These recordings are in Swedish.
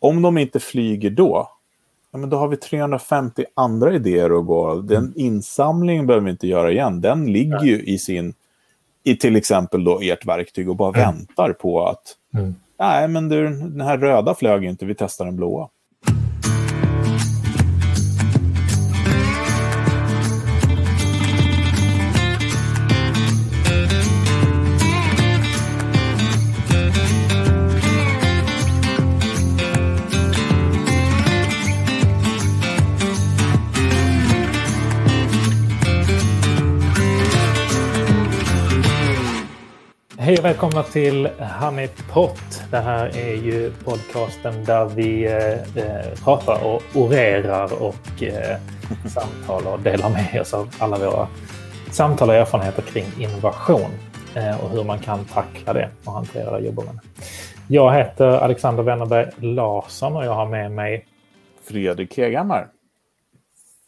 om de inte flyger då, ja, men då har vi 350 andra idéer att gå. Den mm. insamlingen behöver vi inte göra igen. Den ligger ja. ju i sin, i till exempel då ert verktyg och bara mm. väntar på att, mm. nej men du, den här röda flög inte, vi testar den blåa. Hej och välkomna till Honeypot. Det här är ju podcasten där vi eh, eh, pratar och orerar och eh, samtalar och delar med oss av alla våra samtal och erfarenheter kring innovation eh, och hur man kan tackla det och hantera det jobbar med. Jag heter Alexander Wennerberg Larsson och jag har med mig Fredrik Heghammar.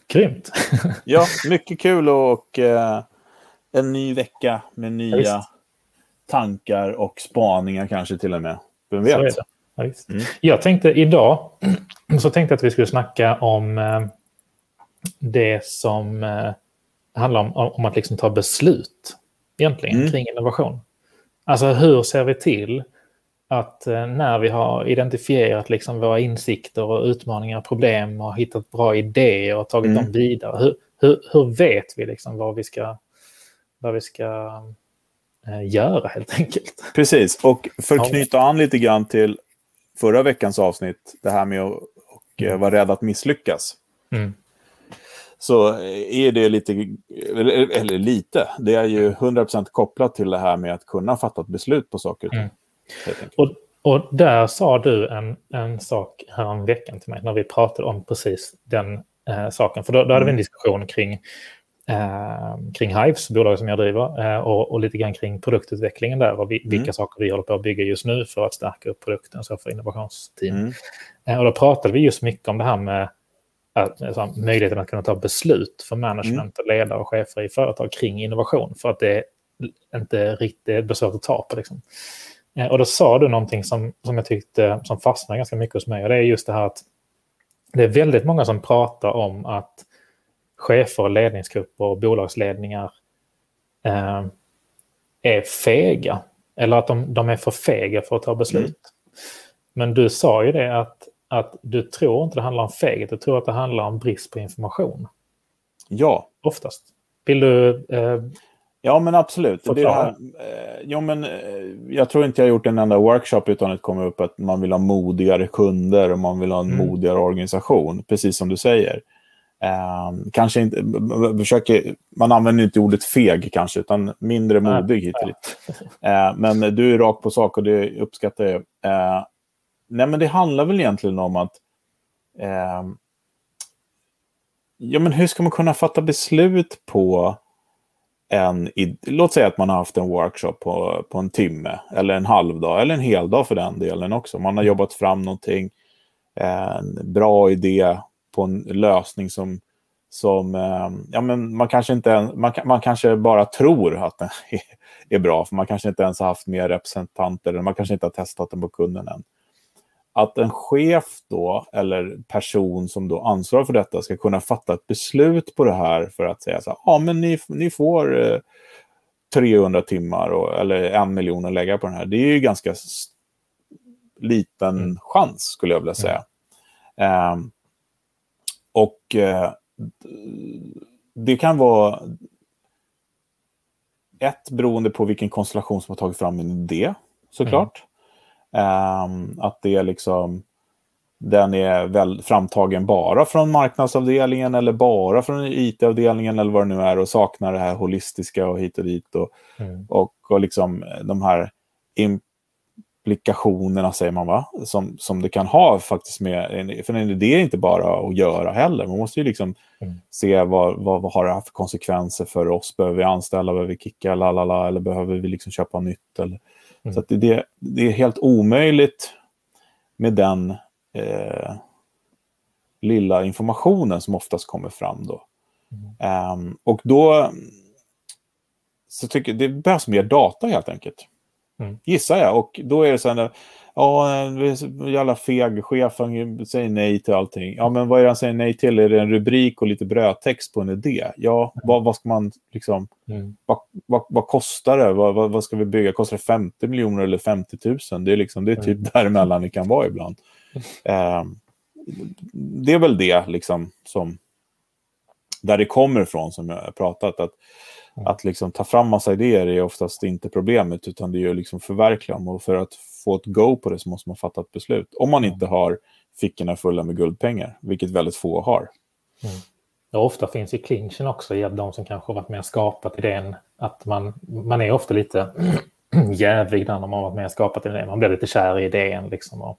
Grymt! ja, mycket kul och eh, en ny vecka med nya tankar och spaningar kanske till och med. Vem vet? Ja, mm. Jag tänkte idag så tänkte att vi skulle snacka om eh, det som eh, handlar om, om att liksom ta beslut egentligen mm. kring innovation. Alltså hur ser vi till att eh, när vi har identifierat liksom våra insikter och utmaningar och problem och hittat bra idéer och tagit mm. dem vidare, hur, hur, hur vet vi liksom vad vi ska, vad vi ska göra helt enkelt. Precis, och för att knyta an lite grann till förra veckans avsnitt, det här med att och, mm. vara rädd att misslyckas. Mm. Så är det lite, eller, eller, lite, det är ju 100% kopplat till det här med att kunna fatta ett beslut på saker. Mm. Och, och där sa du en, en sak här veckan till mig när vi pratade om precis den eh, saken. För då, då hade vi en mm. diskussion kring eh, kring Hives, bolaget som jag driver, eh, och, och, lite grann kring produktutvecklingen där och vi, mm. vilka saker vi håller på att bygga just nu för att stärka upp produkten så för innovationsteam. Mm. Eh, och då pratade vi just mycket om det här med att, alltså, möjligheten att kunna ta beslut för management, mm. ledare och chefer i företag kring innovation för att det är inte riktigt beslut att ta på. Liksom. Eh, och då sa du någonting som, som jag tyckte som fastnade ganska mycket hos mig och det är just det här att det är väldigt många som pratar om att chefer, ledningsgrupper och bolagsledningar eh, är fega. Eller att de, de, är för fega för att ta beslut. Mm. Men du sa ju det att, att du tror inte det handlar om feghet, du tror att det handlar om brist på information. Ja. Oftast. Vill du... Eh, ja, men absolut. Det här, eh, jo, men, eh, jag tror inte jag har gjort en enda workshop utan att det kommer upp att man vill ha modigare kunder och man vill ha en mm. modigare organisation, precis som du säger. Eh, kanske inte, försöker, man använder inte ordet feg kanske, utan mindre modig hit och dit. Eh, men du är rak på sak och det uppskattar jag. Eh, nej, men det handlar väl egentligen om att ehm, ja, men hur ska man kunna fatta beslut på en... Låt säga att man har haft en workshop på, på en timme, eller en halv dag, eller en hel dag för den delen också. Man har jobbat fram någonting, en bra idé, på en lösning som, som eh, ja, men man, kanske inte, man, man kanske bara tror att den är, är bra, för man kanske inte ens har haft mer representanter, eller man kanske inte har testat den på kunden än. Att en chef då, eller person som då ansvarar för detta, ska kunna fatta ett beslut på det här för att säga så här, ja men ni, ni får eh, 300 timmar och, eller en miljon att lägga på den här. Det är ju ganska liten mm. chans, skulle jag vilja säga. Mm. Um, och eh, det kan vara ett beroende på vilken konstellation som har tagit fram en idé, såklart. Mm. Um, att det är liksom den är väl framtagen bara från marknadsavdelningen eller bara från IT-avdelningen eller vad det nu är och saknar det här holistiska och hit och dit. Och, mm. och, och liksom de här implikationerna, säger man va, som, som det kan ha faktiskt med, för en idé är inte bara att göra heller. Man måste ju liksom mm. se vad, vad, vad har det här för konsekvenser för oss. Behöver vi anställa, behöver vi kicka, lalala, eller behöver vi liksom köpa nytt? Eller, mm. Så det, det är helt omöjligt med den eh, lilla informationen som oftast kommer fram då. Mm. Um, och då så tycker jag det behövs mer data helt enkelt. Mm. Gissar jag. Och då är det så här, ja, jävla feg, chefen säger nej till allting. Ja, men vad är det han säger nej till? Är det en rubrik och lite brödtext på en idé? Ja, vad, vad ska man liksom, mm. vad, vad, vad, kostar det? Vad, vad, ska vi bygga? Kostar det 50 miljoner eller 50 000? Det är, liksom, det är typ mm. däremellan det kan vara ibland. Eh, det är väl det liksom som, där det kommer ifrån som jag har pratat. Att. Att liksom ta fram massa idéer är oftast inte problemet, utan det är ju liksom förverkliga dem. Och för att få ett go på det så måste man fatta ett beslut. Om man inte har fickorna fulla med guldpengar, vilket väldigt få har. Mm. Och ofta finns i clinchen också, de som kanske har varit med och skapat idén, att man, man är ofta lite jävig när man har varit med och skapat idén. Man blir lite kär i idén liksom. Och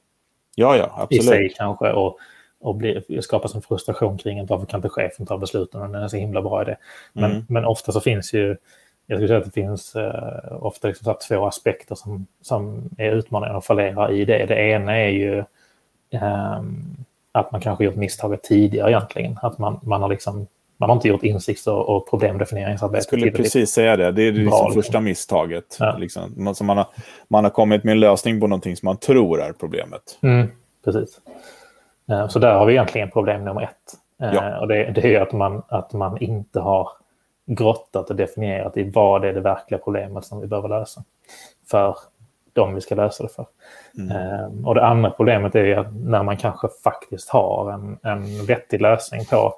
ja, ja, absolut. I sig kanske. Och, och blir, skapas en frustration kring att varför kan inte chefen ta besluten om den är så himla bra idé. Men, mm. men ofta så finns ju jag skulle säga att det finns eh, ofta liksom två aspekter som, som är utmaningar och fallerar i det. Det ena är ju eh, att man kanske gjort misstaget tidigare egentligen. Att man, man har liksom man har inte gjort insikts och, och problemdefinieringsarbete. Jag skulle precis säga det. Det är det liksom bra, första liksom. misstaget. Ja. Liksom. Man, man, har, man har kommit med en lösning på någonting som man tror är problemet. Mm, precis. Eh, så där har vi egentligen problem nummer ett. Eh, ja. Och det, det är att man, att man inte har grottat och definierat i vad är det verkliga problemet som vi behöver lösa för de vi ska lösa det för. Mm. Ehm, och det andra problemet är att när man kanske faktiskt har en, en vettig lösning på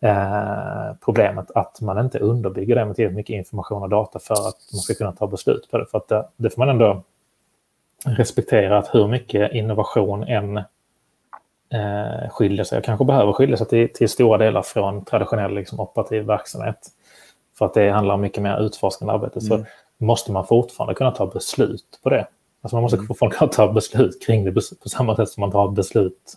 eh, problemet, att man inte underbygger det med tillräckligt mycket information och data för att man ska kunna ta beslut på det. För att det, det får man ändå respektera att hur mycket innovation en eh, skiljer sig, och kanske behöver skilja sig till, till stora delar från traditionell liksom, operativ verksamhet, för att det handlar mycket mer utforskande arbete, mm. så måste man fortfarande kunna ta beslut på det. Alltså man måste mm. fortfarande kunna ta beslut kring det på samma sätt som man tar beslut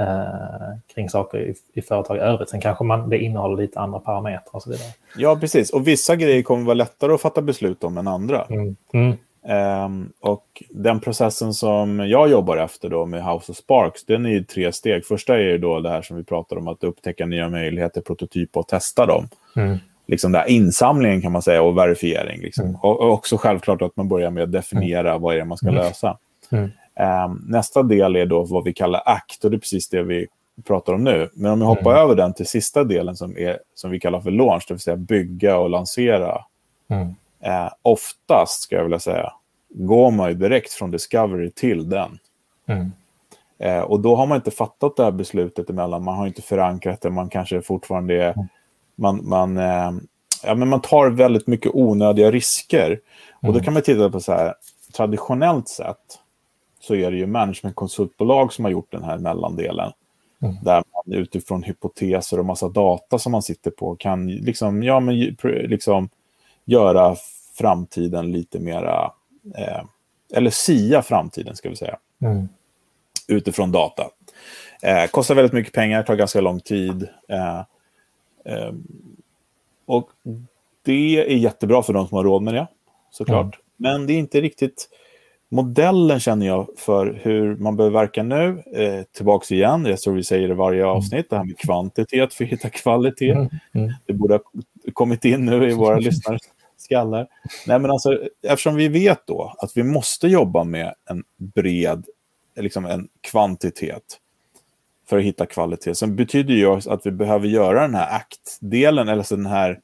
eh, kring saker i, i företag i övrigt. Sen kanske man, det innehåller lite andra parametrar och så vidare. Ja, precis. Och vissa grejer kommer vara lättare att fatta beslut om än andra. Mm. Mm. Um, och den processen som jag jobbar efter då med House of Sparks, den är ju tre steg. Första är ju då det här som vi pratar om, att upptäcka nya möjligheter, prototypa och testa dem. Mm. Liksom där insamlingen kan man säga och verifiering. Liksom. Mm. Och, och, också självklart att man börjar med att definiera mm. vad är det man ska mm. lösa. Um, nästa del är då vad vi kallar ACT och det är precis det vi pratar om nu. Men om jag hoppar över den till sista delen som, är, som vi kallar för launch, det vill säga bygga och lansera Eh, oftast, ska jag vilja säga, går man ju direkt från Discovery till den. Mm. Eh, och då har man inte fattat det här beslutet emellan. Man har inte förankrat det. Man kanske fortfarande är... Mm. Man, man, eh, ja, men man tar väldigt mycket onödiga risker. Mm. Och då mm. kan man titta på så här, traditionellt sett så är det ju managementkonsultbolag som har gjort den här mellandelen. Mm. Där man utifrån hypoteser och massa data som man sitter på kan liksom, ja, men, liksom göra framtiden lite mera, eh, eller sia framtiden ska vi säga, mm. utifrån data. Eh, kostar väldigt mycket pengar, tar ganska lång tid. Eh, eh, och det är jättebra för de som har råd med det, såklart. Mm. Men det är inte riktigt modellen känner jag för hur man behöver verka nu. Eh, tillbaks igen, jag tror vi säger det varje mm. avsnitt, det här med kvantitet för att hitta kvalitet. Mm. Mm. Det borde ha kommit in nu i våra lyssnares skallar. Nej, men alltså, eftersom vi vet då att vi måste jobba med en bred, liksom en kvantitet för att hitta kvalitet, så betyder ju att vi behöver göra den här aktdelen, eller så den här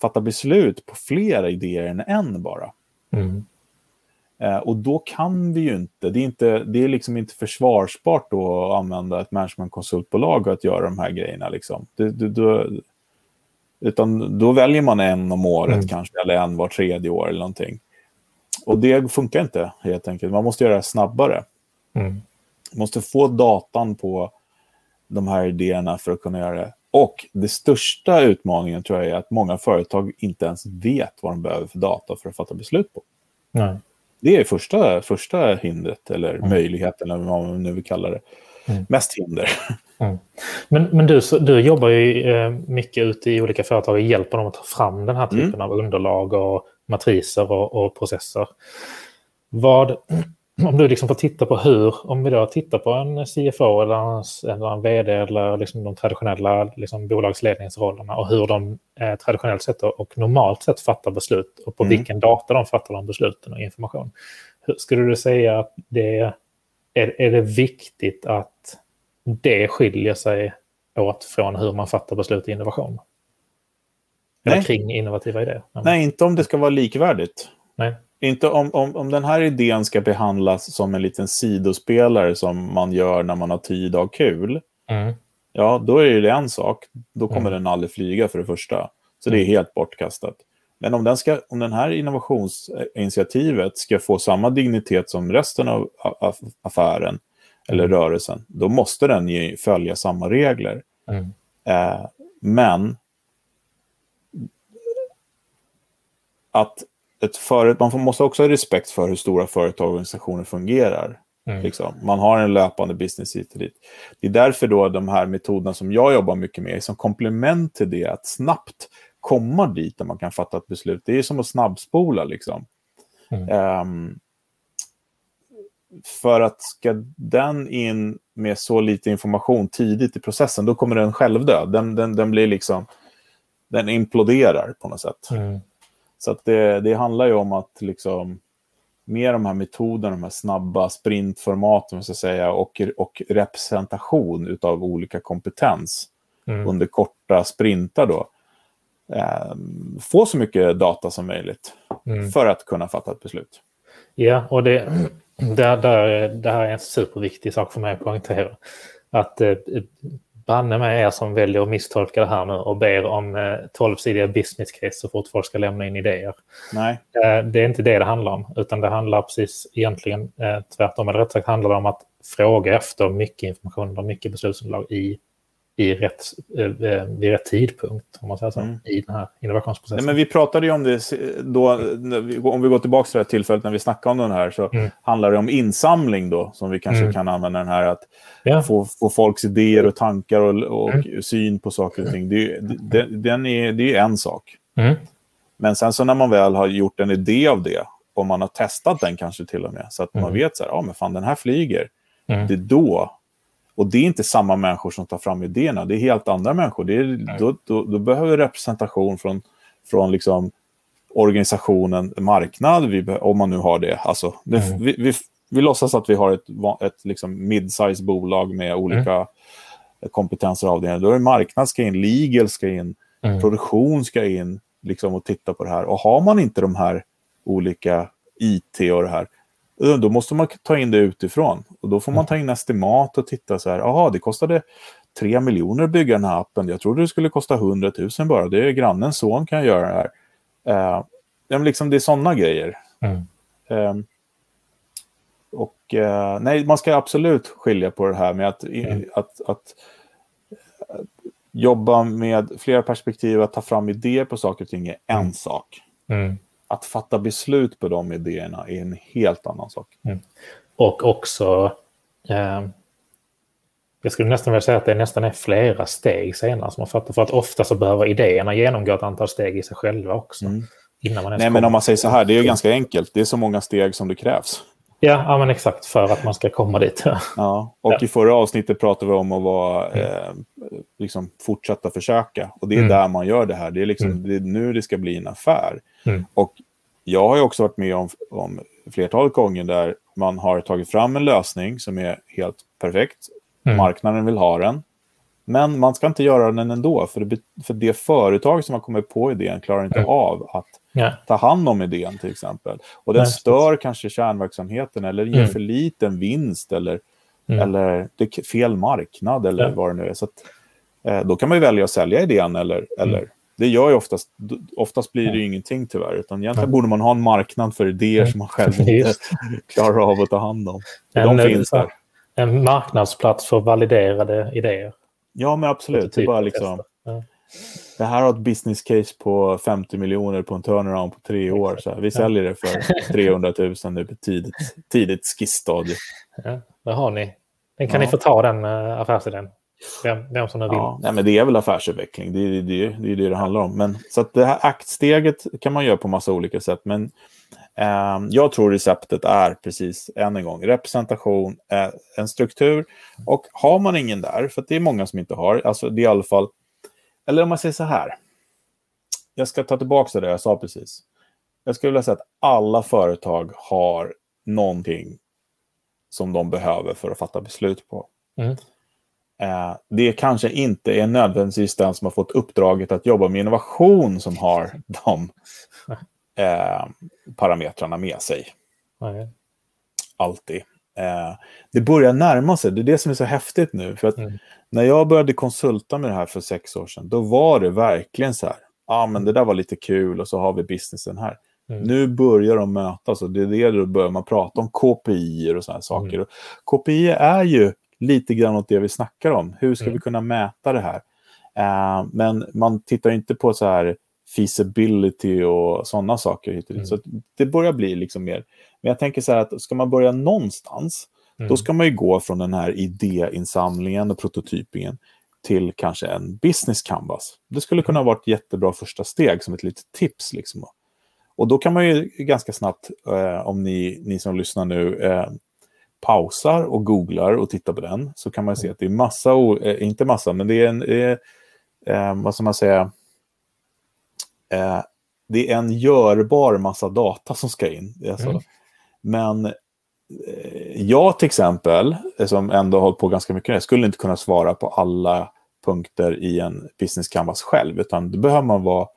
fatta beslut på flera idéer än en bara. Mm. Eh, och då kan vi ju inte, det är, inte, det är liksom inte försvarsbart då att använda ett managementkonsultbolag att göra de här grejerna. Liksom. Det, det, då, utan då väljer man en om året mm. kanske, eller en var tredje år eller någonting. Och det funkar inte helt enkelt. Man måste göra det snabbare. Mm. Man måste få datan på de här idéerna för att kunna göra det. Och det största utmaningen tror jag är att många företag inte ens vet vad de behöver för data för att fatta beslut på. Nej. Det är första, första hindret, eller mm. möjligheten, eller vad man nu vill kalla det. Mm. Mest hinder. Mm. Men, men du, du jobbar ju eh, mycket ute i olika företag och hjälper dem att ta fram den här typen mm. av underlag och matriser och, och processer. Vad, om du liksom får titta på hur, om vi då tittar på en CFO eller en, eller en vd eller liksom de traditionella liksom bolagsledningsrollerna och hur de eh, traditionellt sett och normalt sett fattar beslut och på mm. vilken data de fattar de besluten och information. Hur, skulle du säga att det är, är det viktigt att det skiljer sig åt från hur man fattar beslut i innovation? Eller Nej. kring innovativa idéer? Nej, inte om det ska vara likvärdigt. Nej. Inte om, om, om den här idén ska behandlas som en liten sidospelare som man gör när man har tid och kul. Mm. Ja, då är det en sak. Då kommer mm. den aldrig flyga för det första. Så det är mm. helt bortkastat. Men om den, ska, om den här innovationsinitiativet ska få samma dignitet som resten av affären eller rörelsen, då måste den ge, följa samma regler. Mm. Eh, men att ett föret man måste också ha respekt för hur stora företag och organisationer fungerar. Mm. Liksom. Man har en löpande business hit och dit. Det är därför då de här metoderna som jag jobbar mycket med är som komplement till det, att snabbt komma dit där man kan fatta ett beslut. Det är som att snabbspola. Liksom. Mm. Um, för att ska den in med så lite information tidigt i processen, då kommer den själv dö. Den, den, den blir liksom, den imploderar på något sätt. Mm. Så att det, det handlar ju om att liksom med de här metoderna, de här snabba sprintformaten så att säga, och, och representation av olika kompetens mm. under korta sprintar då. Eh, få så mycket data som möjligt mm. för att kunna fatta ett beslut. Ja, och det, det, det, det här är en superviktig sak för mig att poängtera. Att eh, banne med er som väljer att misstolka det här nu och ber om eh, 12-sidiga business case så fort folk ska lämna in idéer. Nej. Eh, det är inte det det handlar om, utan det handlar precis egentligen eh, tvärtom. Eller rätt sagt handlar det om att fråga efter mycket information och mycket beslutsunderlag i i rätt, eh, vid rätt tidpunkt, om man säger så, mm. i den här innovationsprocessen. Nej, men vi pratade ju om det då, om vi går tillbaka till det här tillfället när vi snackade om den här, så mm. handlar det om insamling då, som vi kanske mm. kan använda den här, att ja. få, få folks idéer och tankar och, och mm. syn på saker och ting. Det, det, den är, det är en sak. Mm. Men sen så när man väl har gjort en idé av det, och man har testat den kanske till och med, så att man mm. vet så här, ja men fan den här flyger. Det är då och det är inte samma människor som tar fram idéerna, det är helt andra människor. Det är, då, då, då, behöver vi representation från, från liksom organisationen marknad, vi, om man nu har det. Alltså, det, mm. vi, vi, vi låtsas att vi har ett, ett liksom mid-size bolag med olika mm. kompetenser och avdelningar. Då är det marknad ska in, legal ska in, mm. produktion ska in liksom, och titta på det här. Och har man inte de här olika IT och det här, då måste man ta in det utifrån. Och då får man ta in estimat och titta så här, jaha, det kostade 3 miljoner att bygga den här appen. Jag trodde det skulle kosta 100 000 bara. Det är grannens son kan göra det här. Ja, liksom det är sådana grejer. Mm. Uh, och uh, nej, man ska absolut skilja på det här med att, mm. att, att uh, jobba med flera perspektiv, att ta fram idéer på saker och ting är en mm. sak. Mm att fatta beslut på de idéerna är en helt annan sak. Mm. Och också, eh, jag skulle nästan vilja säga att det nästan är flera steg senare som man fattar. För att ofta så behöver idéerna genomgå ett antal steg i sig själva också. Mm. Innan man Nej, men om man säger så här, det är ganska enkelt. Det är så många steg som det krävs. Ja, ja men exakt, för att man ska komma dit. ja, och ja. i förra avsnittet pratade vi om att vara, mm. eh, liksom fortsätta försöka. Och det är mm. där man gör det här. Det är, liksom, mm. det är nu det ska bli en affär. Mm. Och jag har ju också varit med om, om flertalet gånger där man har tagit fram en lösning som är helt perfekt. Mm. Marknaden vill ha den. Men man ska inte göra den ändå, för det, för det företag som har kommit på idén klarar inte mm. av att ja. ta hand om idén till exempel. Och den Nej, stör kanske kärnverksamheten eller ger mm. för liten vinst eller, mm. eller det är fel marknad eller ja. vad det nu är. Så att, eh, då kan man ju välja att sälja idén eller, eller mm. Det gör ju oftast, oftast blir det ju ingenting tyvärr. Utan egentligen borde man ha en marknad för idéer som man själv inte klarar av att ta hand om. En, de finns där. En marknadsplats för validerade idéer. Ja, men absolut. Det, bara liksom, ja. det här har ett business case på 50 miljoner på en turnaround på tre år. Så här, vi säljer det för 300 000 nu på tidigt, tidigt skissstadie. Ja, det har ni. Den kan ni få ta den uh, affärsidén. Vem, vem som nu vill. Ja, nej, men det är väl affärsutveckling. Det är det, det, är det, det handlar om. Men, så att det här aktsteget kan man göra på massa olika sätt. Men Ehm, jag tror receptet är precis, än en gång, representation, eh, en struktur. Och har man ingen där, för det är många som inte har, alltså det är i alla fall, eller om man säger så här. Jag ska ta tillbaka det jag sa precis. Jag skulle vilja säga att alla företag har någonting som de behöver för att fatta beslut på. Mm. Eh, det kanske inte är nödvändigtvis den som har fått uppdraget att jobba med innovation som har de eh, parametrarna med sig. Nej. Alltid. Eh, det börjar närma sig, det är det som är så häftigt nu. För att mm. När jag började konsulta med det här för sex år sedan, då var det verkligen så här, ja ah, men det där var lite kul och så har vi businessen här. Mm. Nu börjar de mötas och det är det då börjar man prata om KPI och sådana saker. Mm. KPI är ju lite grann åt det vi snackar om. Hur ska mm. vi kunna mäta det här? Uh, men man tittar inte på så här feasibility och sådana saker. Hit mm. Så det börjar bli liksom mer. Men jag tänker så här att ska man börja någonstans, mm. då ska man ju gå från den här idéinsamlingen och prototypingen till kanske en business canvas. Det skulle kunna vara ett jättebra första steg som ett litet tips. Liksom. Och då kan man ju ganska snabbt, eh, om ni, ni som lyssnar nu, eh, pausar och googlar och tittar på den, så kan man se att det är massa, eh, inte massa, men det är en, är, eh, vad ska man säga, eh, det är en görbar massa data som ska in. Alltså, mm. Men jag till exempel, som ändå har hållit på ganska mycket, skulle inte kunna svara på alla punkter i en business canvas själv, utan då behöver man vara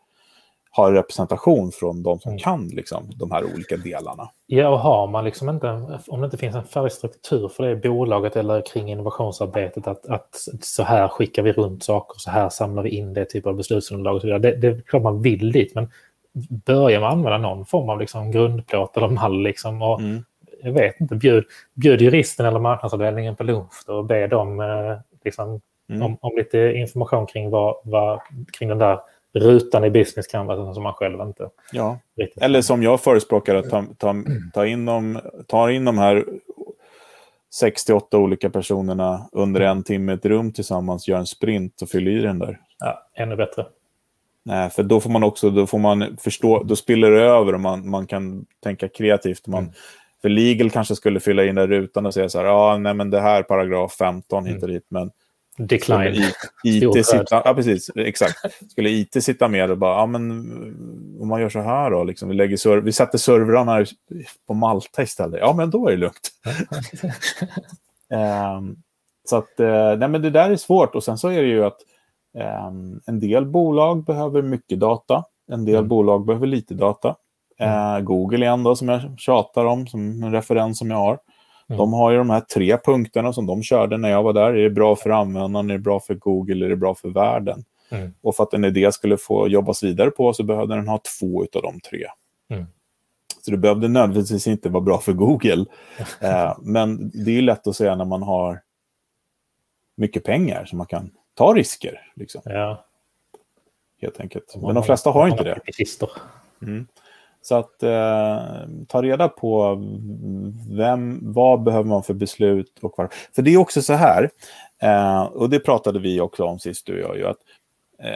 ha representation från de som mm. kan liksom, de här olika delarna. Ja, och har man liksom inte, om det inte finns en färdig struktur för det bolaget eller kring innovationsarbetet, att, att så här skickar vi runt saker, så här samlar vi in det typ av beslutsunderlag och så vidare. Det, det är klart man vill dit, men börjar man använda någon form av liksom grundplåt eller mall liksom, och mm. jag vet inte, bjud, bjud juristen eller marknadsavdelningen på lunch och be dem eh, liksom, mm. om, om, lite information kring, vad, vad, kring den där rutan i business canvasen som man själv inte ja. riktigt Eller som jag förespråkar, att ta, ta, ta in, de, ta in de här 68 olika personerna under en timme i ett rum tillsammans, gör en sprint och fyller i den där. Ja, ännu bättre. Nej, för då får man också, då får man förstå, då spiller det över och man, man kan tänka kreativt. Man, mm. För legal kanske skulle fylla in den rutan och säga så här, ja, nej men det här paragraf 15 hit och dit, men Decline. IT sitta, ja, precis. Exakt. Skulle IT sitta med och bara, ja men om man gör så här då, liksom, vi, lägger serv vi sätter servrarna på Malta istället. Ja, men då är det lugnt. um, så att, uh, nej men det där är svårt. Och sen så är det ju att um, en del bolag behöver mycket data. En del mm. bolag behöver lite data. Uh, Google igen då, som jag tjatar om, som en referens som jag har. Mm. De har ju de här tre punkterna som de körde när jag var där. Är det bra för användaren, är det bra för Google, är det bra för världen? Mm. Och för att en idé skulle få jobbas vidare på så behövde den ha två av de tre. Mm. Så det behövde nödvändigtvis inte vara bra för Google. eh, men det är lätt att säga när man har mycket pengar så man kan ta risker. Liksom. Ja. Helt enkelt. Men de flesta har inte det. Mm. Så att eh, ta reda på vem, vad behöver man för beslut och var. För det är också så här, eh, och det pratade vi också om sist du och jag, ju, att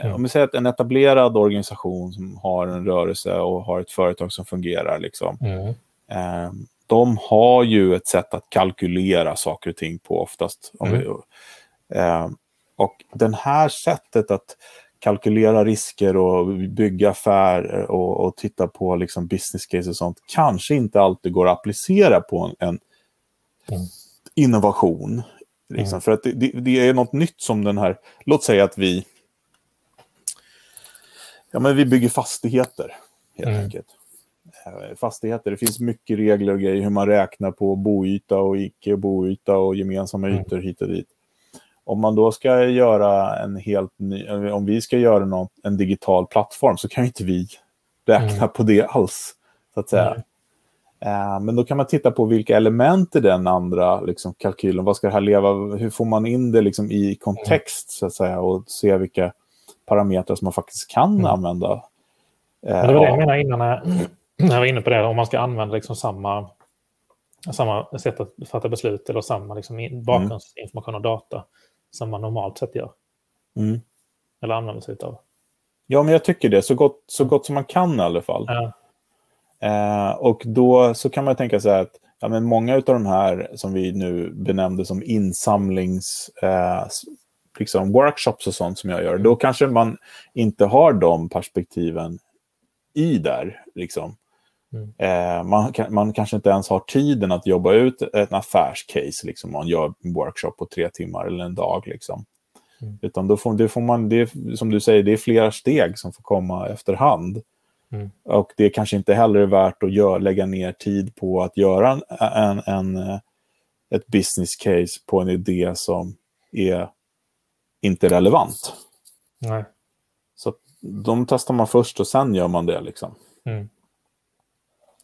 eh, om vi säger att en etablerad organisation som har en rörelse och har ett företag som fungerar, liksom, mm. eh, de har ju ett sätt att kalkylera saker och ting på oftast. Mm. Vi, eh, och det här sättet att kalkylera risker och bygga affärer och, och titta på liksom business case och sånt kanske inte alltid går att applicera på en, en mm. innovation. Liksom. Mm. För att det, det, det, är något nytt som den här, låt säga att vi, ja men vi bygger fastigheter helt mm. enkelt. Eh, fastigheter, det finns mycket regler och grejer hur man räknar på boyta och icke-boyta och gemensamma mm. ytor hit och dit om man då ska göra en helt ny, om vi ska göra något, en digital plattform så kan inte vi räkna mm. på det alls. så att säga. Mm. Uh, men då kan man titta på vilka element i den andra liksom, kalkylen, vad ska det här leva, hur får man in det liksom, i kontext så att säga och se vilka parametrar som man faktiskt kan mm. använda. Uh, det var det jag menade innan när jag var inne på det, om man ska använda liksom samma, samma sätt att fatta beslut eller samma liksom, bakgrundsinformation och data som man normalt sett gör. Mm. Eller använder sig av. Ja, men jag tycker det. Så gott, så gott som man kan i alla fall. Ja. Eh, och då så kan man tänka sig att ja, men många av de här som vi nu benämnde som insamlings... Eh, liksom workshops och sånt som jag gör, då kanske man inte har de perspektiven i där. Liksom. Mm. Eh, man, man kanske inte ens har tiden att jobba ut ett affärscase, liksom, man gör en workshop på tre timmar eller en dag. Liksom. Mm. Utan då får, det får man, det, som du säger, det är flera steg som får komma efterhand. Mm. Och det är kanske inte heller är värt att gör, lägga ner tid på att göra en, en, en, ett business case på en idé som är inte relevant. Nej. Så de testar man först och sen gör man det. Liksom. Mm.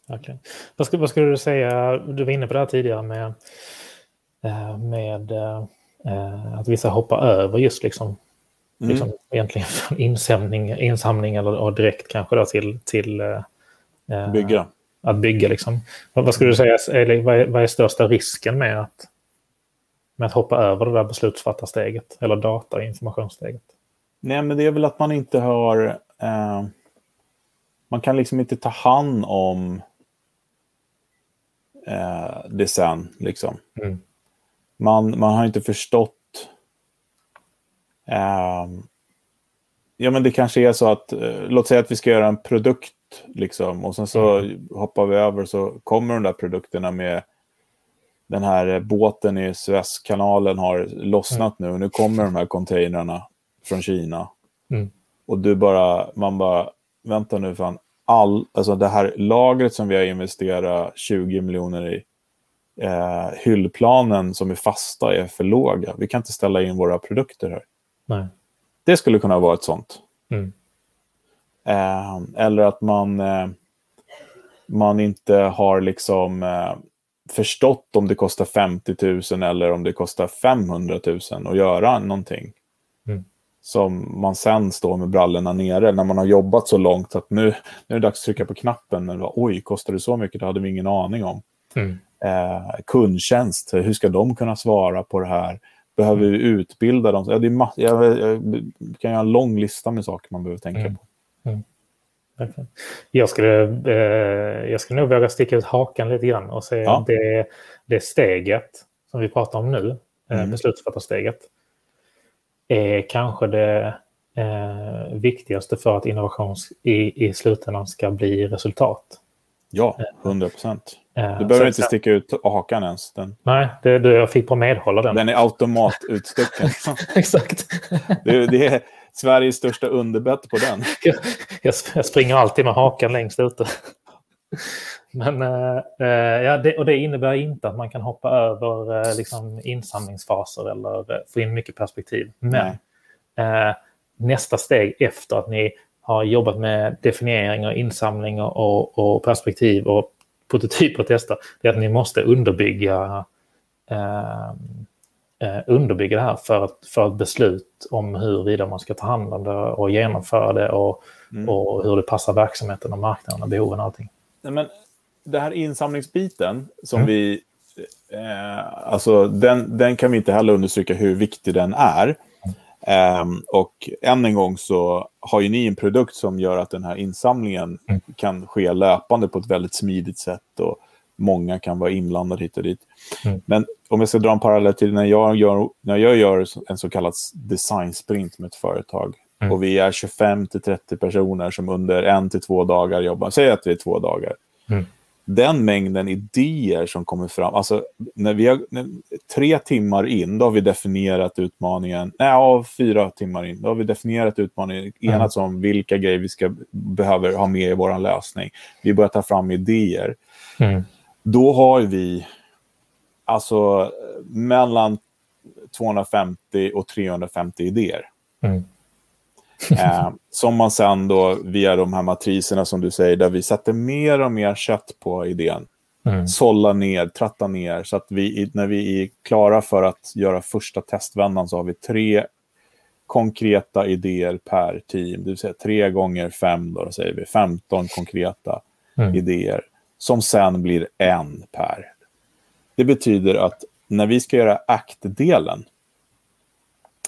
Okay. Vad, skulle, vad skulle du säga, du var inne på det här tidigare med, eh, med eh, att vissa hoppar över just liksom, mm. liksom egentligen från insamling, insamling eller och direkt kanske då till, till eh, bygga. Att bygga liksom. Vad, vad skulle du säga, eller vad är, vad är största risken med att, med att hoppa över det där beslutsfattarsteget eller data och informationssteget? Nej, men det är väl att man inte har... Eh, man kan liksom inte ta hand om eh, det sen. Liksom. Mm. Man, man har inte förstått... Eh, ja, men det kanske är så att... Eh, låt säga att vi ska göra en produkt. Liksom, och sen så mm. hoppar vi över så kommer de där produkterna med den här båten i Suezkanalen har lossnat mm. nu. Och nu kommer de här containrarna från Kina. Mm. Och du bara, man bara, vänta nu fan, all, alltså det här lagret som vi har investerat 20 miljoner i, eh, hyllplanen som är fasta är för låga. Vi kan inte ställa in våra produkter här. Nej. Det skulle kunna vara ett sånt. Mm. Eh, eller att man, eh, man inte har liksom eh, förstått om det kostar 50 000 eller om det kostar 500 000 att göra någonting. Mm. Som man sen står med brallorna nere när man har jobbat så långt att nu, nu är det dags att trycka på knappen. Men oj, kostar det så mycket? Det hade vi ingen aning om. Mm. Eh, kundtjänst, hur ska de kunna svara på det här? Behöver vi utbilda dem? Ja, det är jag, jag, kan göra en lång lista med saker man behöver tänka mm. på. Mm. Jag skulle, eh, jag skulle nog våga sticka ut hakan lite grann och säga ja. det, det steget som vi pratar om nu, eh, mm. beslutsfattarsteget, är kanske det eh, viktigaste för att innovation i, i slutändan ska bli resultat. Ja, 100 procent. Eh, du behöver inte sticka ut hakan ens. Den, nej, det, det, jag fick på medhålla den. Den är automatutstucken. Exakt. det, det är Sveriges största underbett på den. jag, jag, springer alltid med hakan längst ute. Men, äh, ja, det, och det innebär inte att man kan hoppa över äh, liksom insamlingsfaser eller få in mycket perspektiv. Men äh, nästa steg efter att ni har jobbat med definiering och insamling och, och perspektiv och prototyper och tester, det är att ni måste underbygga eh, underbygga det här för, ett, för ett beslut om huruvida man ska ta hand om det och genomföra det och, mm. och hur det passar verksamheten och marknaden och behoven och allting. Men det här insamlingsbiten som mm. vi... Eh, alltså den, den kan vi inte heller understryka hur viktig den är. Um, och än en gång så har ju ni en produkt som gör att den här insamlingen mm. kan ske löpande på ett väldigt smidigt sätt. Och många kan vara inblandade hit och dit. Mm. Men om jag ska dra en parallell till när jag gör, när jag gör en så kallad design sprint med ett företag mm. och vi är 25 30 personer som under en till två dagar jobbar, säg att vi är två dagar. Mm. Den mängden idéer som kommer fram, alltså när vi har, när, tre timmar in, då har vi definierat utmaningen, nej, ja, fyra timmar in, då har vi definierat utmaningen, mm. enats om vilka grejer vi ska, behöver ha med i vår lösning. Vi börjar ta fram idéer. Mm. Då har vi alltså mellan 250 och 350 idéer. Mm. Eh, som man sen då via de här matriserna som du säger, där vi sätter mer och mer kött på idén. Mm. Sålla ner, tratta ner, så att vi, när vi är klara för att göra första testvändan så har vi tre konkreta idéer per team. Det vill säga tre gånger fem, då, då säger vi 15 konkreta mm. idéer som sen blir en per. Det betyder att när vi ska göra act-delen,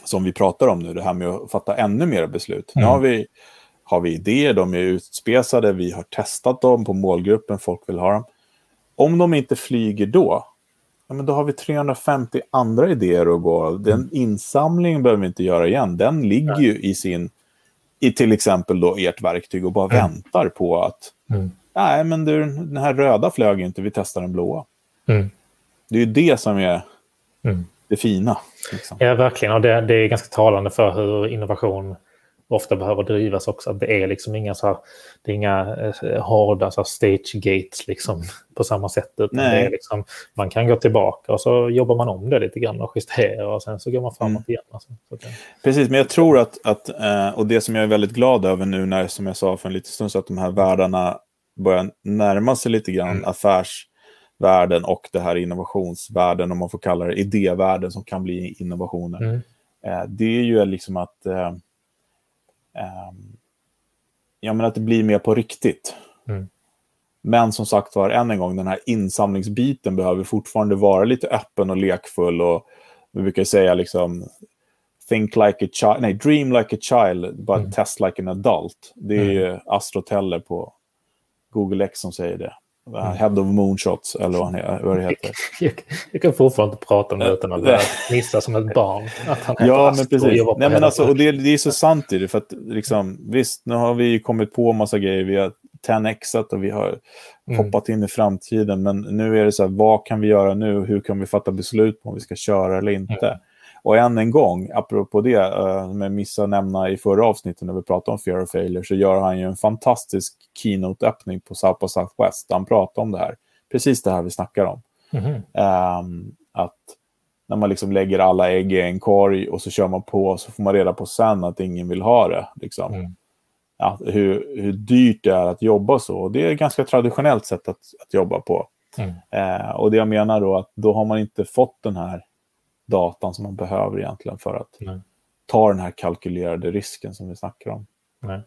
som vi pratar om nu, det här med att fatta ännu mer beslut. Mm. Nu har vi har vi idéer, de är utspesade, vi har testat dem på målgruppen, folk vill ha dem. Om de inte flyger då, ja, men då har vi 350 andra idéer att gå Den mm. insamlingen behöver vi inte göra igen. Den ligger ju i sin, i till exempel då ert verktyg och bara mm. väntar på att, mm. nej men du, den här röda flög inte, vi testar den blåa. Mm. Det är ju det som är mm. det fina. Liksom. Ja, verkligen. Och det, det, är ganska talande för hur innovation ofta behöver drivas också. Det är liksom inga, så här, det är inga eh, hårda så här, stage gates liksom, på samma sätt. Utan Nej. det är liksom, man kan gå tillbaka och så jobbar man om det lite grann och justerar och sen så går man framåt mm. igen. Alltså. Det... Precis, men jag tror att, att eh, och det som jag är väldigt glad över nu när, som jag sa för en liten stund så att de här världarna börjar närma sig lite grann mm. Affärsvärlden och det här innovationsvärlden, om man får kalla det idévärlden som kan bli innovationer. Mm. Eh, det är ju liksom att eh, Ehm, ja, men att det blir mer på riktigt. Mm. Men som sagt var, än en gång, den här insamlingsbiten behöver fortfarande vara lite öppen och lekfull. Och vi brukar säga liksom, think like a child, nej, dream like a child, but mm. test like an adult. Det är mm. Astro Teller på Google X som säger det. Mm. Head of Moonshots, eller vad, han, vad det heter. Jag, jag, kan fortfarande inte prata om det utan att börja missa som ett barn. Att han ja, men precis. Nej, men alltså, och det, det, är så sant i det, för att liksom, visst, nu har vi kommit på en massa grejer. Vi har 10xat och vi har mm. hoppat in i framtiden, men nu är det så här, vad kan vi göra nu? Hur kan vi fatta beslut på om vi ska köra eller inte? Mm. Och än en gång, apropå det, uh, som jag missade nämna i förra avsnittet när vi pratade om Fear of Failure, så gör han ju en fantastisk keynote-öppning på South by Southwest. Han pratar om det här. Precis det här vi snackar om. Mm -hmm. um, att när man liksom lägger alla ägg i en korg och så kör man på så får man reda på sen att ingen vill ha det. Liksom. Mm. Ja, hur, hur dyrt det är att jobba så. Det är ett ganska traditionellt sätt att, att jobba på. Mm. Uh, och det jag menar då att då har man inte fått den här datan som man behöver egentligen för att Nej. ta den här kalkylerade risken som vi snackar om. Nej.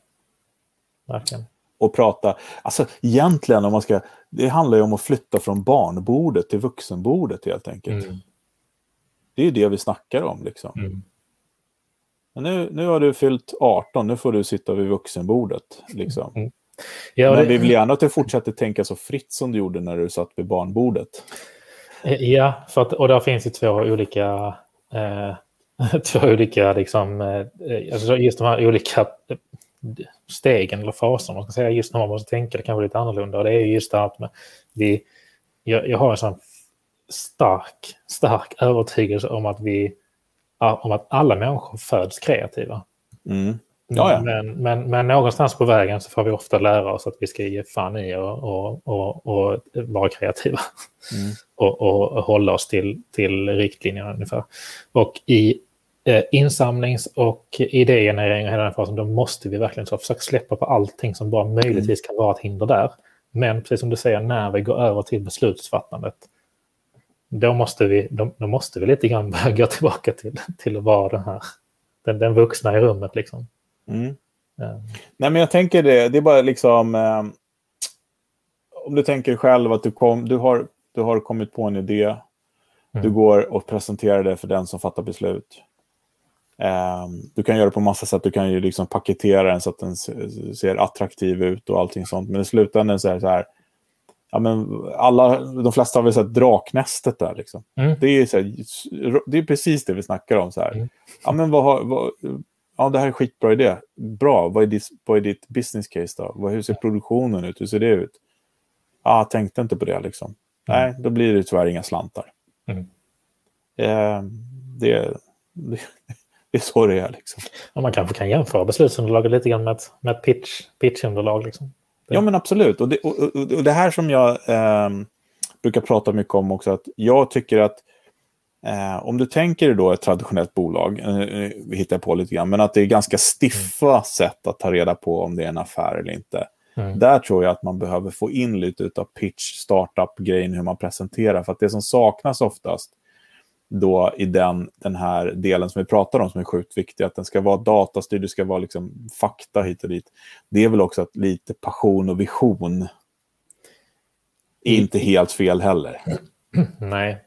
Verkligen. Och prata, alltså egentligen om man ska, det handlar ju om att flytta från barnbordet till vuxenbordet helt enkelt. Mm. Det är ju det vi snackar om liksom. Mm. Men nu, nu har du fyllt 18, nu får du sitta vid vuxenbordet. Liksom. Mm. Ja, Men det... vi vill gärna att du fortsätter tänka så fritt som du gjorde när du satt vid barnbordet. Eh, ja, för att, och där finns ju två olika, eh, två olika liksom, eh, alltså just de här olika eh, stegen eller faserna, man ska säga, just när man måste tänka det kanske lite annorlunda. Och det är just det att vi, jag, jag har en sån stark, stark övertygelse om att vi, om att alla människor föds kreativa. Mm. Ja. Men, men, men någonstans på vägen så får vi ofta lära oss att vi ska ge fan i och, och, och, och vara kreativa. Mm. och, och hålla oss till, till riktlinjerna ungefär. Och i eh, insamlings och idégenerering och hela den fasen, då måste vi verkligen så försöka släppa på allting som bara möjligtvis kan vara ett hinder där. Men precis som du säger, när vi går över till beslutsfattandet, då måste vi, då, då måste vi lite grann börja gå tillbaka till, till att vara den här, den, den vuxna i rummet. Liksom. Mm. Ja. Nej, men jag tänker det, det är bara liksom... Eh, om du tänker själv att du, kom, du, har, du har kommit på en idé. Mm. Du går och presenterar det för den som fattar beslut. Eh, du kan göra det på massa sätt. Du kan ju liksom paketera den så att den ser attraktiv ut och allting sånt. Men i slutändan så är det så här. Ja, men alla, de flesta har väl sett Draknästet där. Liksom. Mm. Det, är så här, det är precis det vi snackar om. Så här. Mm. Ja, men vad har, vad, ja, det här är skitbra idé. Bra, vad är, ditt, vad är ditt business case då? Hur ser produktionen ut? Hur ser det ut? Ja, jag tänkte inte på det liksom. Mm. Nej, då blir det tyvärr inga slantar. Mm. Eh, det, det, det, är så det är liksom. Ja, man kanske kan jämföra beslutsunderlaget lite grann med ett, med ett pitch, pitchunderlag. Liksom. Ja, men absolut. Och det, och, och, och det här som jag eh, brukar prata mycket om också, att jag tycker att Eh, om du tänker då ett traditionellt bolag, eh, vi hittar på lite grann, men att det är ganska stiffa mm. sätt att ta reda på om det är en affär eller inte. Mm. Där tror jag att man behöver få in lite av pitch, startup-grejen, hur man presenterar. För att det som saknas oftast då i den, den här delen som vi pratar om som är sjukt viktig, att den ska vara datastyrd, det ska vara liksom fakta hit och dit. Det är väl också att lite passion och vision är mm. inte helt fel heller. Nej,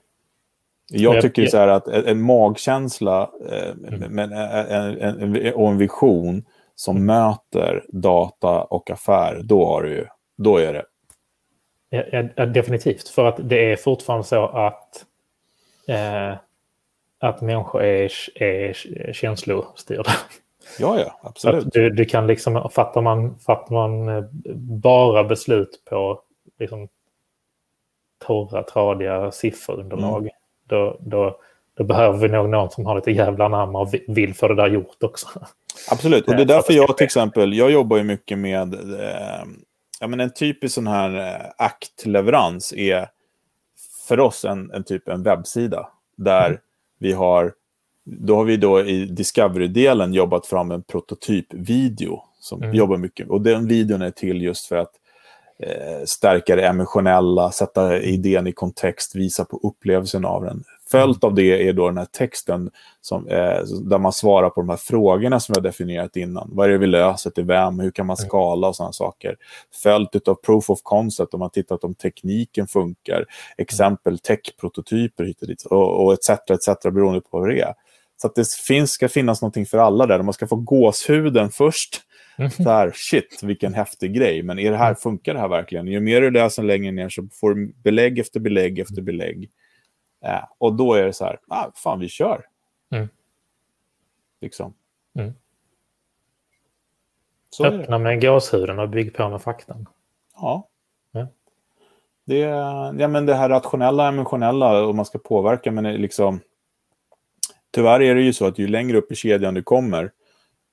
jag tycker så här att en magkänsla eh, mm. men, en, en, en, och en vision som mm. möter data och affär, då, har du då är det. Ja, definitivt, för att det är fortfarande så att, eh, att människor är, är känslostyrda. Ja, ja, absolut. Att du, du kan liksom, fattar man, fattar man eh, bara beslut på liksom, torra, tradiga sifferunderlag, mm. Då, då, då behöver vi nog någon som har lite jävla namn och vill få det där gjort också. Absolut, och det är därför jag till exempel, jag jobbar ju mycket med, eh, ja men en typisk sån här eh, aktleverans är för oss en, en typ en webbsida där mm. vi har, då har vi då i Discovery-delen jobbat fram en prototypvideo som mm. jobbar mycket, och den videon är till just för att eh, stärka det emotionella, sätta idén i kontext, visa på upplevelsen av den. Följt av det är då den här texten som, eh, där man svarar på de här frågorna som jag definierat innan. Vad är det vi löser till vem? Hur kan man mm. skala och sådana saker. Följt av proof of concept om man tittat om tekniken funkar. Exempel tech-prototyper hit och dit och, och etc. etc. beroende på vad det är. Så att det finns, ska finnas någonting för alla där. Man ska få gåshuden först. Mm. Så här, shit, vilken häftig grej. Men är det här, mm. funkar det här verkligen? Ju mer du läser längre ner så får du belägg efter belägg efter belägg. Eh, och då är det så här, ah, fan vi kör. Mm. Liksom. Mm. Så Öppna med gåshuden och bygg på med faktan. Ja. ja. Det, ja, men det här rationella, emotionella och man ska påverka, men liksom... Tyvärr är det ju så att ju längre upp i kedjan du kommer,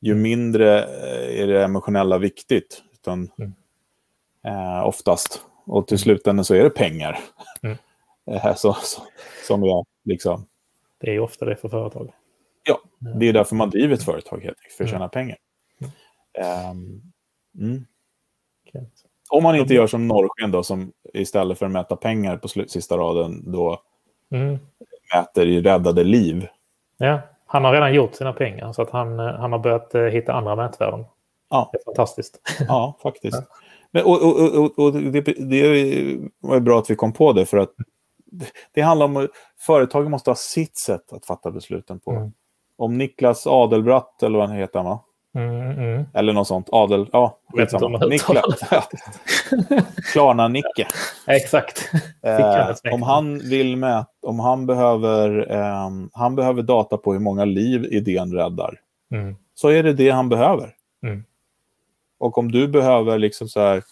ju mm. mindre eh, är det emotionella viktigt. Utan, mm. eh, oftast. Och till mm. slutändan så är det pengar. Mm. Eh, så, så, som jag liksom... Det är ju ofta det för företag. Ja, det är därför man driver ett företag helt enkelt, för att tjäna pengar. Um, mm. Om man inte gör som Norrsken då, som istället för att mäta pengar på sista raden då mm. mäter i räddade liv. Ja, han har redan gjort sina pengar så att han, eh, han har börjat eh, hitta andra mätvärden. Ja. Det är fantastiskt. Ja, faktiskt. Men, och, och, och, och det, det var bra att vi kom på det för att det handlar om att företagen måste ha sitt sätt att fatta besluten på. Mm. Om Niklas Adelbratt, eller vad han heter, va? Mm, mm. Eller något sånt. Adel, ja, skitsamma. Niklas. Klarna-Nicke. Exakt. Eh, om han vill mäta, om han behöver, eh, han behöver data på hur många liv idén räddar, mm. så är det det han behöver. Mm. Och om du behöver liksom så här,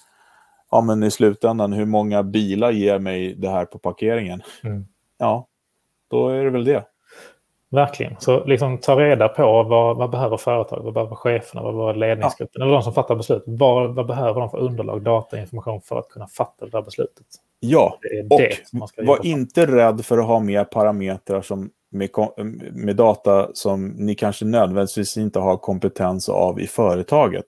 ja, men i slutändan, hur många bilar ger mig det här på parkeringen? Mm. Ja, då är det väl det. Verkligen. Så liksom ta reda på vad, vad behöver företaget, vad behöver cheferna, vad behöver ledningsgruppen, ja. eller de som fattar beslut. Vad, vad behöver de för underlag, data, information för att kunna fatta det där beslutet? Ja, och var inte rädd för att ha mer parametrar som med, med data som ni kanske nödvändigtvis inte har kompetens av i företaget.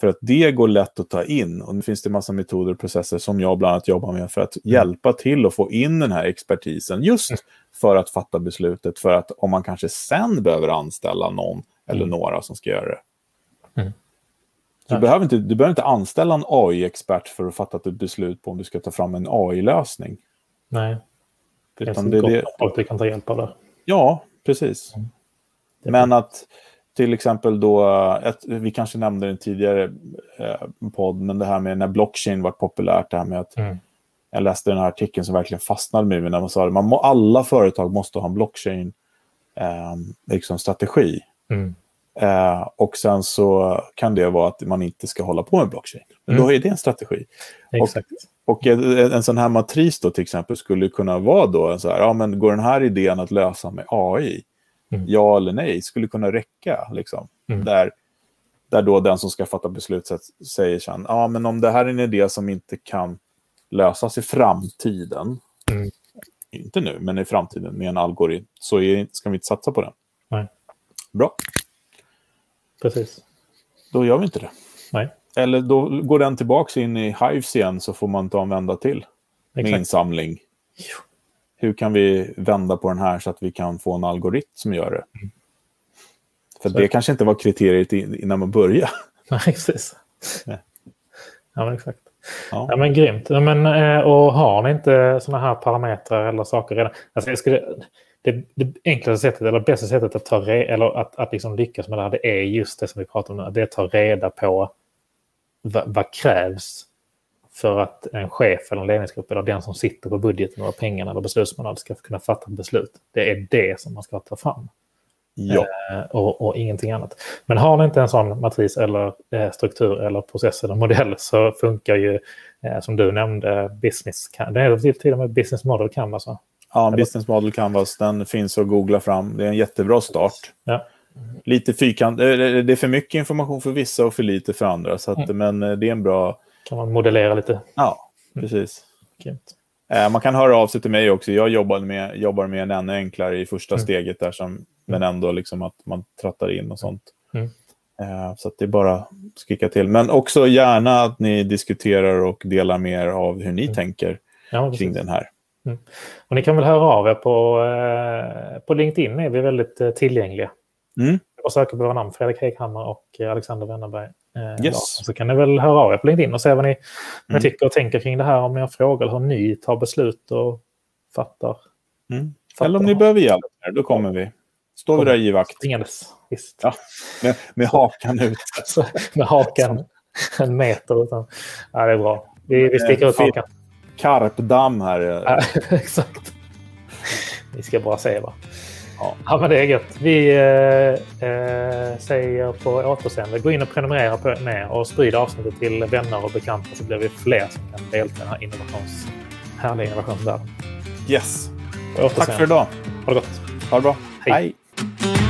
För att det går lätt att ta in och nu finns det massa metoder och processer som jag bland annat jobbar med för att mm. hjälpa till att få in den här expertisen just mm. för att fatta beslutet för att om man kanske sen behöver anställa någon eller mm. några som ska göra det. Mm. Du, behöver inte, du behöver inte anställa en AI-expert för att fatta ett beslut på om du ska ta fram en AI-lösning. Nej, det finns det, det, folk du kan ta hjälp av det. Ja, precis. Mm. Men att till exempel då, ett, vi kanske nämnde det tidigare eh, podd, men det här med när blockchain var populärt, det här med att mm. jag läste den här artikeln som verkligen fastnade med mig när man sa att man må, alla företag måste ha en blockchain eh, liksom strategi. Mm. Eh, och sen så kan det vara att man inte ska hålla på med blockchain. Men mm. då är det en strategi. Exakt. Och, och en, en, sån här matris då till exempel skulle kunna vara då så här, ja men går den här idén att lösa med AI? Mm. ja eller nej skulle kunna räcka. Liksom. Mm. Där, där då den som ska fatta beslut säger sen, ja men om det här är en idé som inte kan lösas i framtiden, mm. inte nu, men i framtiden med en algoritm, så är, ska vi inte satsa på den. Nej. Bra. Precis. Då gör vi inte det. Nej. Eller då går den tillbaka in i Hives igen så får man ta en vända till. Med Exakt. insamling. Jo hur kan vi vända på den här så att vi kan få en algoritm som gör det? Mm. För så. det kanske inte var kriteriet innan man började. Nej, precis. Ja, ja men exakt. Ja. ja. men grymt. Ja, men, eh, och har ni inte sådana här parametrar eller saker redan? Alltså jag skulle, det, det enklaste sättet eller bästa sättet att, ta re, eller att, att liksom lyckas med det här det är just det som vi pratar om nu. Det är att ta reda på vad, vad krävs för att en chef eller en ledningsgrupp eller den som sitter på budgeten och pengarna eller beslutsmandat ska kunna fatta beslut. Det är det som man ska ta fram. Ja. Eh, och, och, ingenting annat. Men har ni inte en sån matris eller eh, struktur eller process eller modell så funkar ju, eh, som du nämnde, business, det är till och med business model canvas va? Ja, Business Model Canvas, den finns att googla fram. Det är en jättebra start. Ja. Lite fyrkant, det är för mycket information för vissa och för lite för andra. Så att, mm. Men det är en bra... Kan man modellera lite? Ja, precis. Mm. Man kan höra av sig till mig också. Jag jobbar med, jobbar med en ännu enklare i första mm. steget där, som, mm. men ändå liksom att man trattar in och sånt. Mm. Så det är bara att skicka till. Men också gärna att ni diskuterar och delar mer av hur ni mm. tänker ja, kring den här. Mm. Och ni kan väl höra av er på, eh, på LinkedIn är vi väldigt eh, tillgängliga. Mm. Och söka på våra namn, Fredrik Heghammar och eh, Alexander Wennerberg. Eh, yes. Så kan ni väl höra av er på LinkedIn och se vad ni, mm. tycker och tänker kring det här. Om ni har frågor eller hur ni tar beslut och fattar. Mm. fattar eller om ni behöver hjälp, då kommer vi. Står vi där i vakt. Springandes, visst. Ja, med, med hakan ut. med hakan en meter. Utan, ja, det är bra. Vi, vi sticker ut hakan. Karpdamm här. Ja, exakt. Vi ska bara se va. Ja. ja, men det är gött. Vi eh, eh, säger på återseende. Gå in och prenumerera på ner och sprid avsnittet till vänner och bekanta så blir vi fler som kan delta i den här innovations, härliga innovationsvärlden. Yes. Tack för idag. Ha det gott. Ha det bra. Hej. Hej.